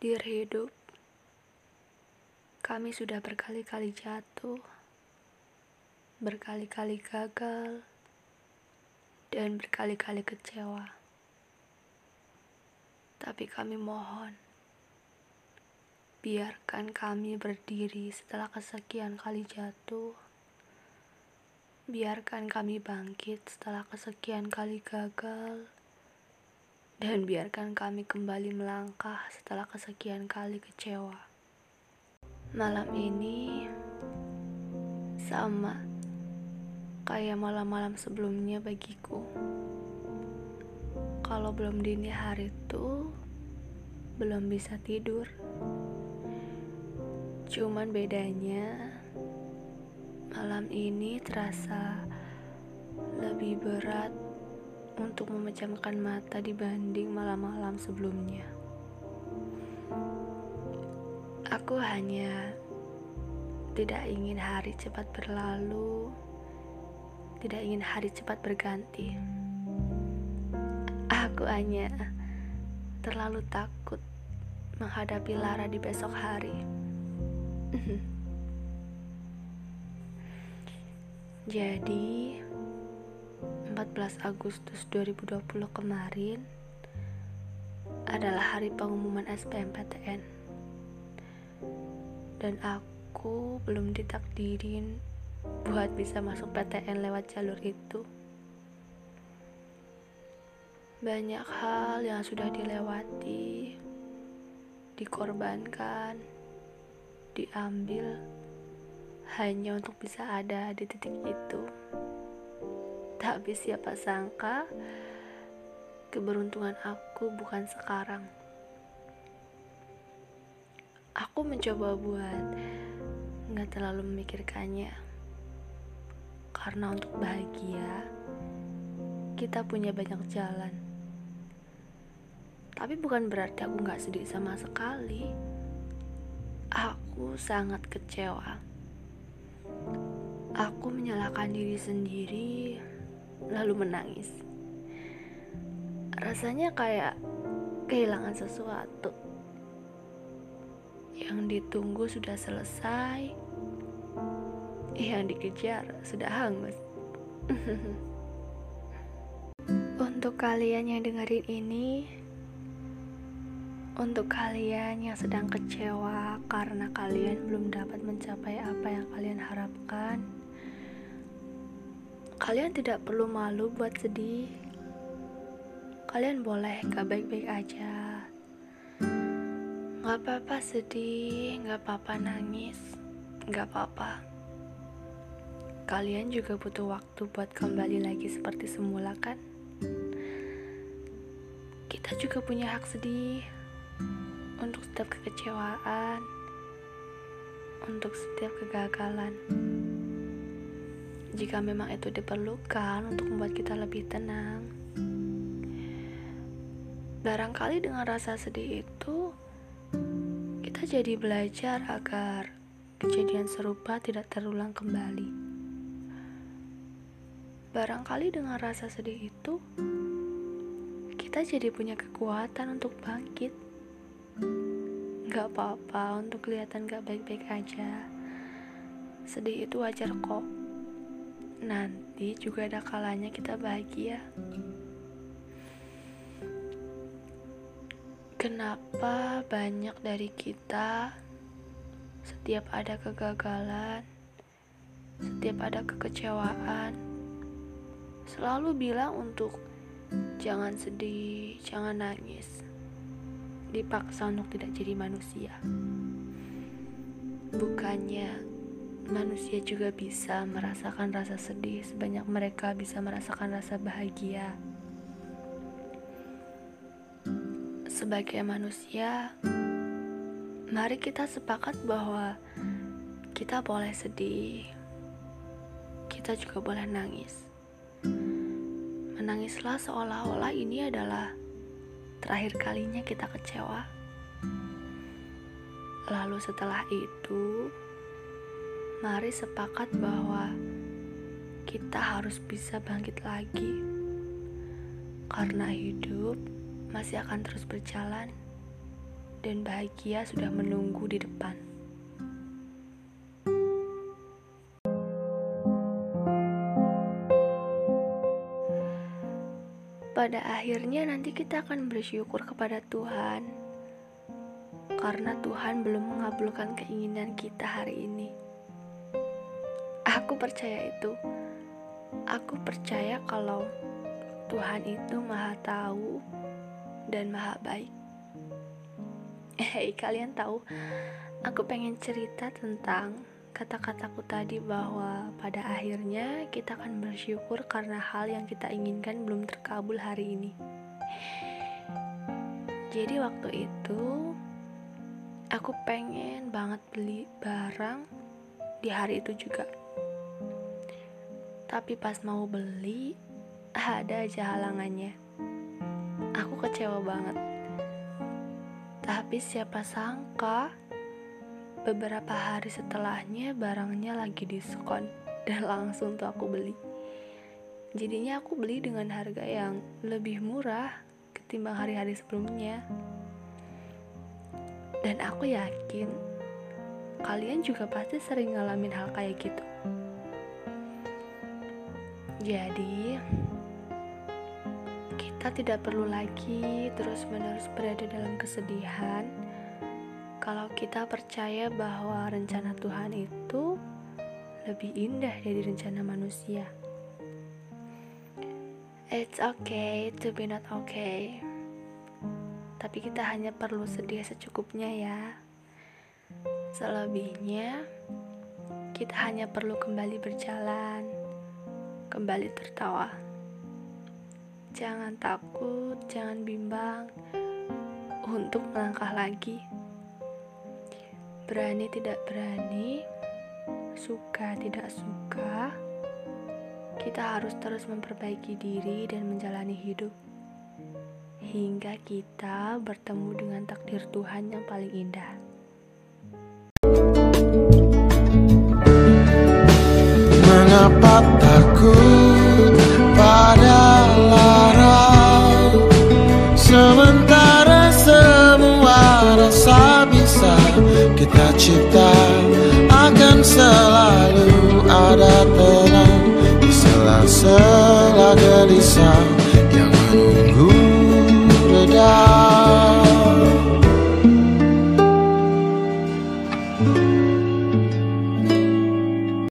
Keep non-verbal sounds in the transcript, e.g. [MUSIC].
Dear hidup, kami sudah berkali-kali jatuh, berkali-kali gagal, dan berkali-kali kecewa. Tapi kami mohon, biarkan kami berdiri setelah kesekian kali jatuh. Biarkan kami bangkit setelah kesekian kali gagal dan biarkan kami kembali melangkah setelah kesekian kali kecewa. Malam ini sama kayak malam-malam sebelumnya bagiku. Kalau belum dini hari itu belum bisa tidur. Cuman bedanya malam ini terasa lebih berat untuk memejamkan mata dibanding malam-malam sebelumnya. Aku hanya tidak ingin hari cepat berlalu, tidak ingin hari cepat berganti. Aku hanya terlalu takut menghadapi Lara di besok hari. [LAUGHS] Jadi, 14 Agustus 2020 kemarin adalah hari pengumuman SBMPTN dan aku belum ditakdirin buat bisa masuk PTN lewat jalur itu. Banyak hal yang sudah dilewati dikorbankan diambil hanya untuk bisa ada di titik itu tapi siapa sangka keberuntungan aku bukan sekarang. Aku mencoba buat nggak terlalu memikirkannya. Karena untuk bahagia, kita punya banyak jalan. Tapi bukan berarti aku nggak sedih sama sekali. Aku sangat kecewa. Aku menyalahkan diri sendiri lalu menangis. Rasanya kayak kehilangan sesuatu. Yang ditunggu sudah selesai. Yang dikejar sudah hangus. [LAUGHS] untuk kalian yang dengerin ini, untuk kalian yang sedang kecewa karena kalian belum dapat mencapai apa yang kalian harapkan, Kalian tidak perlu malu buat sedih. Kalian boleh gak baik-baik aja. Gak apa-apa sedih, gak apa-apa nangis, gak apa-apa. Kalian juga butuh waktu buat kembali lagi seperti semula kan? Kita juga punya hak sedih untuk setiap kekecewaan, untuk setiap kegagalan jika memang itu diperlukan untuk membuat kita lebih tenang. Barangkali dengan rasa sedih itu, kita jadi belajar agar kejadian serupa tidak terulang kembali. Barangkali dengan rasa sedih itu, kita jadi punya kekuatan untuk bangkit. Gak apa-apa untuk kelihatan gak baik-baik aja. Sedih itu wajar kok nanti juga ada kalanya kita bahagia. Kenapa banyak dari kita setiap ada kegagalan, setiap ada kekecewaan, selalu bilang untuk jangan sedih, jangan nangis, dipaksa untuk tidak jadi manusia. Bukannya manusia juga bisa merasakan rasa sedih sebanyak mereka bisa merasakan rasa bahagia. Sebagai manusia, mari kita sepakat bahwa kita boleh sedih, kita juga boleh nangis. Menangislah seolah-olah ini adalah terakhir kalinya kita kecewa. Lalu setelah itu, mari sepakat bahwa kita harus bisa bangkit lagi, karena hidup masih akan terus berjalan. dan bahagia sudah menunggu di depan. Pada akhirnya, nanti kita akan bersyukur kepada Tuhan karena Tuhan belum mengabulkan keinginan kita hari ini. Aku percaya itu. Aku percaya kalau Tuhan itu Maha Tahu dan Maha Baik. [LAUGHS] Hei, kalian tahu, aku pengen cerita tentang kata-kataku tadi bahwa pada akhirnya kita akan bersyukur karena hal yang kita inginkan belum terkabul hari ini. [LAUGHS] Jadi waktu itu aku pengen banget beli barang di hari itu juga tapi pas mau beli ada aja halangannya. Aku kecewa banget. Tapi siapa sangka beberapa hari setelahnya barangnya lagi diskon dan langsung tuh aku beli. Jadinya aku beli dengan harga yang lebih murah ketimbang hari-hari sebelumnya. Dan aku yakin kalian juga pasti sering ngalamin hal kayak gitu. Jadi, kita tidak perlu lagi terus-menerus berada dalam kesedihan kalau kita percaya bahwa rencana Tuhan itu lebih indah dari rencana manusia. It's okay to be not okay tapi kita hanya perlu sedih secukupnya ya. Selebihnya, kita hanya perlu kembali berjalan, kembali tertawa. Jangan takut, jangan bimbang untuk melangkah lagi. Berani tidak berani, suka tidak suka, kita harus terus memperbaiki diri dan menjalani hidup hingga kita bertemu dengan takdir Tuhan yang paling indah. Kenapa takut pada larang? Sementara semua rasa bisa kita cipta Akan selalu ada